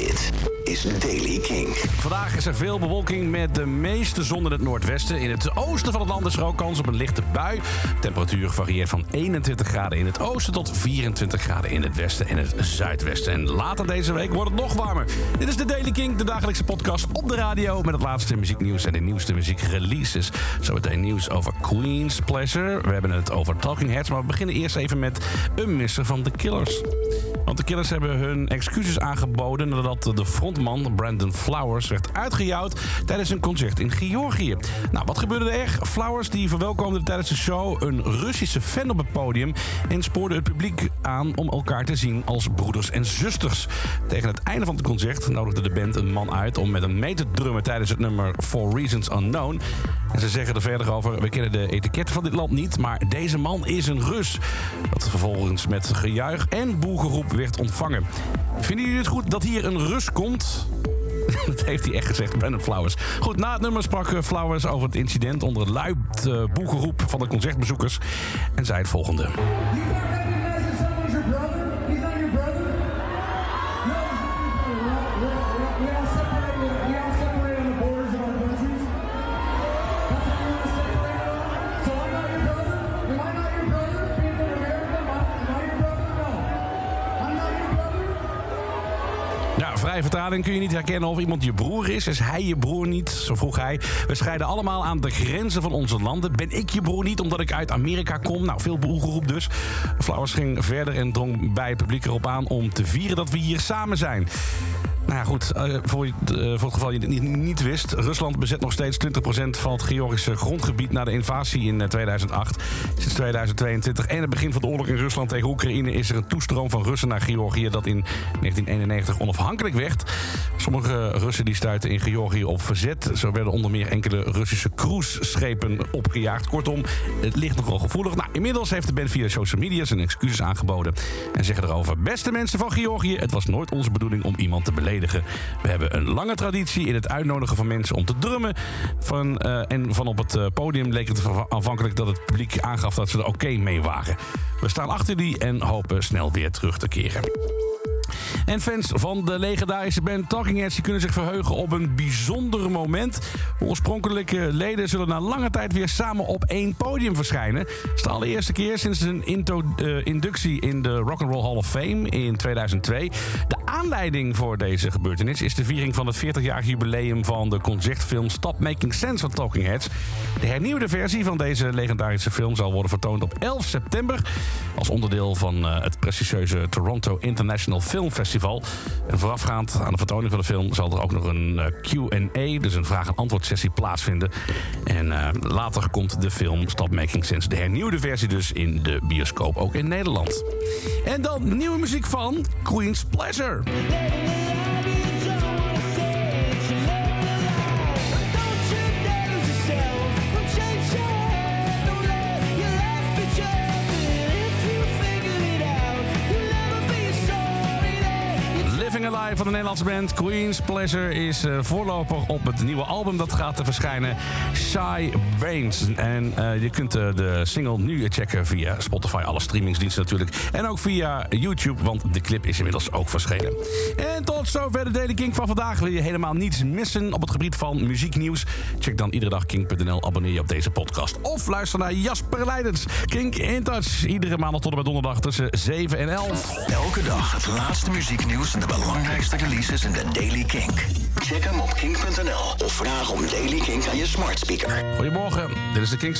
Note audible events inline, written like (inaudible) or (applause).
Dit is Daily King. Vandaag is er veel bewolking met de meeste zon in het noordwesten. In het oosten van het land is er ook kans op een lichte bui. Temperatuur varieert van 21 graden in het oosten tot 24 graden in het westen en het zuidwesten. En later deze week wordt het nog warmer. Dit is de Daily King, de dagelijkse podcast op de radio met het laatste muzieknieuws en de nieuwste muziekreleases. Zometeen nieuws over Queen's Pleasure. We hebben het over Talking Heads, maar we beginnen eerst even met een misser van The Killers. Want de Killers hebben hun excuses aangeboden nadat de frontman Brandon Flowers werd uitgejouwd tijdens een concert in Georgië. Nou, wat gebeurde er? Flowers die verwelkomde tijdens de show een Russische fan op het podium en spoorde het publiek aan om elkaar te zien als broeders en zusters. Tegen het einde van het concert nodigde de band een man uit om met hem mee te drummen tijdens het nummer For Reasons Unknown. En ze zeggen er verder over: we kennen de etiketten van dit land niet, maar deze man is een Rus. Dat vervolgens met gejuich en boelgeroep werd ontvangen. Vinden jullie het goed dat hier een Rus komt? (laughs) Dat heeft hij echt gezegd, Brandon Flowers. Goed, na het nummer sprak eh, Flowers over het incident onder het luid uh, boelgeroep van de concertbezoekers. En zei het volgende. Ja, vrije vertaling kun je niet herkennen of iemand je broer is. Is hij je broer niet? Zo vroeg hij. We scheiden allemaal aan de grenzen van onze landen. Ben ik je broer niet omdat ik uit Amerika kom? Nou, veel boelgeroep dus. Flowers ging verder en drong bij het publiek erop aan om te vieren dat we hier samen zijn. Nou ja, goed, eh, voor, eh, voor het geval je het niet, wist... Rusland bezet nog steeds 20% van het Georgische grondgebied... na de invasie in eh, 2008. Sinds 2022 en het begin van de oorlog in Rusland tegen Oekraïne... is er een toestroom van Russen naar Georgië... dat in 1991 onafhankelijk werd. Sommige Russen die stuiten in Georgië op verzet. Zo werden onder meer enkele Russische cruiseschepen opgejaagd. Kortom, het ligt nogal gevoelig. Nou, inmiddels heeft de band via social media zijn excuses aangeboden... en zeggen erover... Beste mensen van Georgië, het was nooit onze bedoeling om iemand te beledigen. We hebben een lange traditie in het uitnodigen van mensen om te drummen. Van, eh, en van op het eh, podium leek het aanvankelijk dat het publiek aangaf dat ze er oké mee waren. We staan achter die en hopen snel weer terug te keren. En fans van de legendarische band Talking Heads kunnen zich verheugen op een bijzonder moment. Oorspronkelijke leden zullen na lange tijd weer samen op één podium verschijnen. Het is de allereerste keer sinds een into- eh, inductie in de Rock and Roll Hall of Fame in 2002. De aanleiding voor deze gebeurtenis is de viering van het 40-jarig jubileum van de concertfilm Stop Making Sense van Talking Heads. De hernieuwde versie van deze legendarische film zal worden vertoond op 11 september als onderdeel van eh, het prestigieuze Toronto International Film Festival. En voorafgaand aan de vertoning van de film zal er ook nog een eh, Q&A, dus een vraag- en antwoord sessie plaatsvinden. En eh, later komt de film Stop Making Sense, de hernieuwde versie dus in de bioscoop, ook in Nederland. En dan nieuwe muziek van Queen's Pleasure. later. Living Alive van de Nederlandse band Queen's Pleasure is eh, voorloper op het nieuwe album dat gaat te verschijnen, Shy Brains. En eh, je kunt eh, de single nu checken via Spotify, alle streamingsdiensten natuurlijk. En ook via YouTube, want de clip is inmiddels ook verschenen. En tot zover de Daily King van vandaag. Wil je helemaal niets missen op het gebied van muzieknieuws? Check dan iedere dag King.nl, abonneer je op deze podcast. Of luister naar Jasper Leidens, Kink in Touch. Iedere maandag tot en met donderdag tussen 7 en 11. Elke dag het laatste muzieknieuws en de belangrijkste releases in de Daily King. Check hem op king.nl of vraag om Daily King aan je smart speaker. Goedemorgen, dit is de King